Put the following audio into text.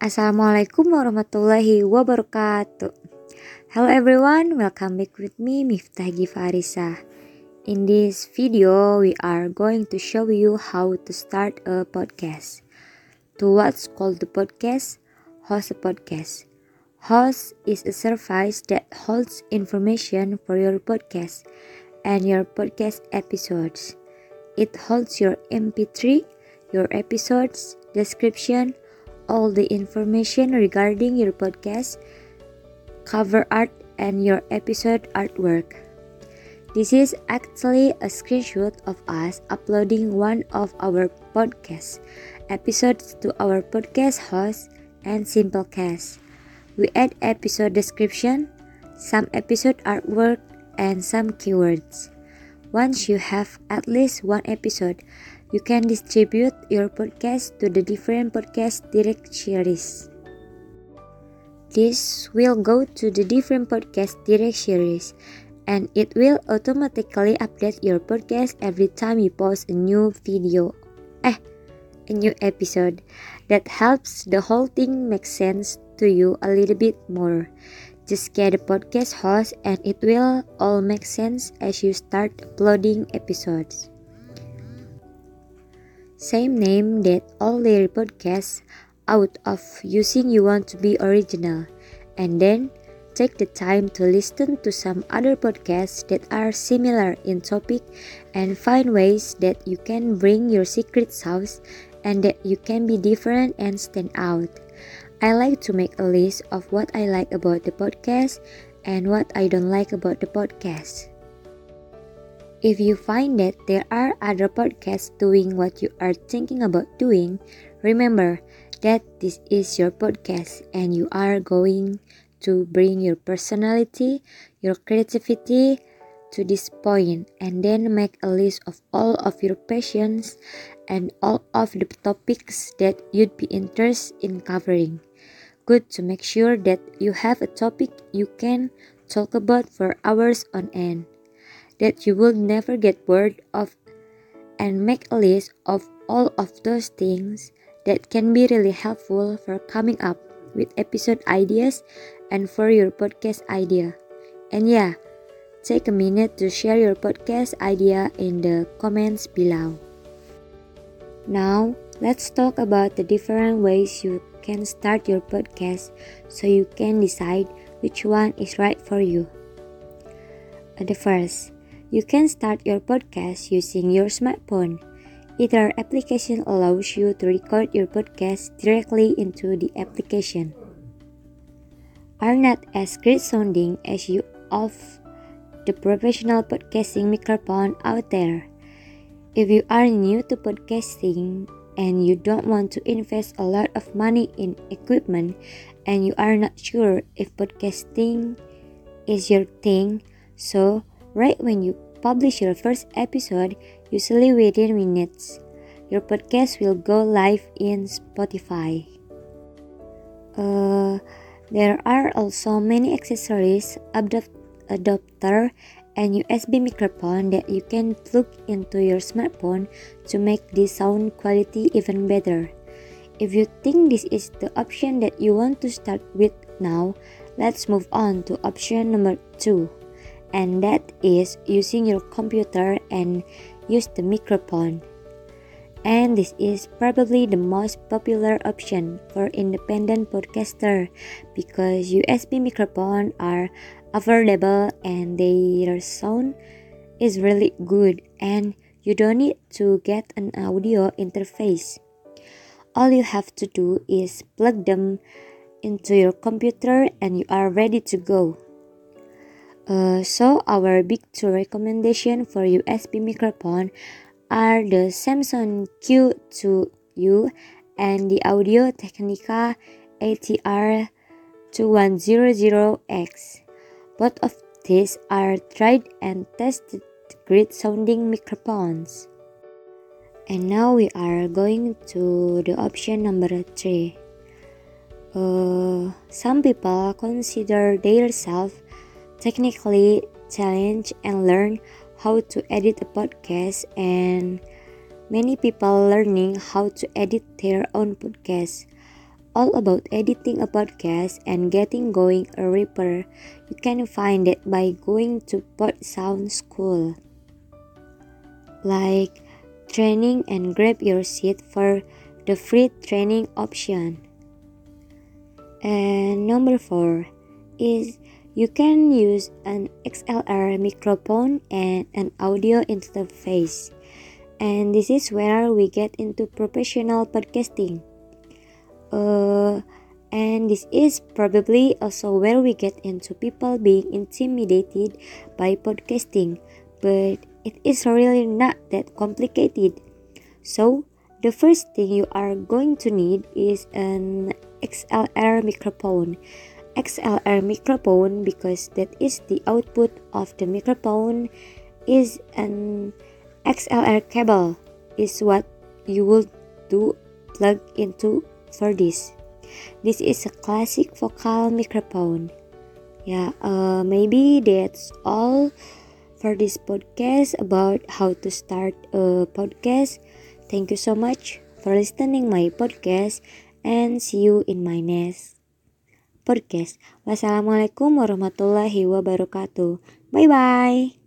Assalamualaikum warahmatullahi wabarakatuh. Hello everyone, welcome back with me Miftah Gifarisa. In this video, we are going to show you how to start a podcast. To what's called the podcast, host a podcast. Host is a service that holds information for your podcast and your podcast episodes. It holds your MP3, your episodes, description, all the information regarding your podcast, cover art, and your episode artwork. This is actually a screenshot of us uploading one of our podcast episodes to our podcast host and Simplecast. We add episode description, some episode artwork, and some keywords. Once you have at least one episode, you can distribute your podcast to the different podcast directories. This will go to the different podcast directories and it will automatically update your podcast every time you post a new video. Eh, a new episode. That helps the whole thing make sense to you a little bit more. Just get a podcast host and it will all make sense as you start uploading episodes. Same name that all their podcasts out of using you want to be original and then take the time to listen to some other podcasts that are similar in topic and find ways that you can bring your secret sauce and that you can be different and stand out. I like to make a list of what I like about the podcast and what I don't like about the podcast. If you find that there are other podcasts doing what you are thinking about doing, remember that this is your podcast and you are going to bring your personality, your creativity to this point and then make a list of all of your passions and all of the topics that you'd be interested in covering. Good to make sure that you have a topic you can talk about for hours on end, that you will never get bored of, and make a list of all of those things that can be really helpful for coming up with episode ideas and for your podcast idea. And yeah, take a minute to share your podcast idea in the comments below. Now, let's talk about the different ways you can start your podcast so you can decide which one is right for you. Uh, the first, you can start your podcast using your smartphone. Either application allows you to record your podcast directly into the application. Are not as great sounding as you of the professional podcasting microphone out there. If you are new to podcasting, and you don't want to invest a lot of money in equipment and you are not sure if podcasting is your thing, so right when you publish your first episode, usually within minutes, your podcast will go live in Spotify. Uh, there are also many accessories, adapter, and USB microphone that you can plug into your smartphone to make the sound quality even better. If you think this is the option that you want to start with now, let's move on to option number 2 and that is using your computer and use the microphone. And this is probably the most popular option for independent podcaster because USB microphone are affordable and their sound is really good and you don't need to get an audio interface. All you have to do is plug them into your computer and you are ready to go. Uh, so our big two recommendation for USB microphone are the Samsung Q2U and the Audio Technica ATR 2100X. Both of these are tried and tested great sounding microphones. And now we are going to the option number 3. Uh, some people consider themselves technically challenge and learn how to edit a podcast and many people learning how to edit their own podcast all about editing a podcast and getting going a Reaper, you can find it by going to Pod Sound School. Like training and grab your seat for the free training option. And number four is you can use an XLR microphone and an audio interface. And this is where we get into professional podcasting. Uh, and this is probably also where we get into people being intimidated by podcasting, but it is really not that complicated. So, the first thing you are going to need is an XLR microphone. XLR microphone because that is the output of the microphone is an XLR cable is what you will do plug into for this. This is a classic vocal microphone. Yeah, uh, maybe that's all for this podcast about how to start a podcast. Thank you so much for listening my podcast and see you in my next podcast. Wassalamualaikum warahmatullahi wabarakatuh. Bye bye.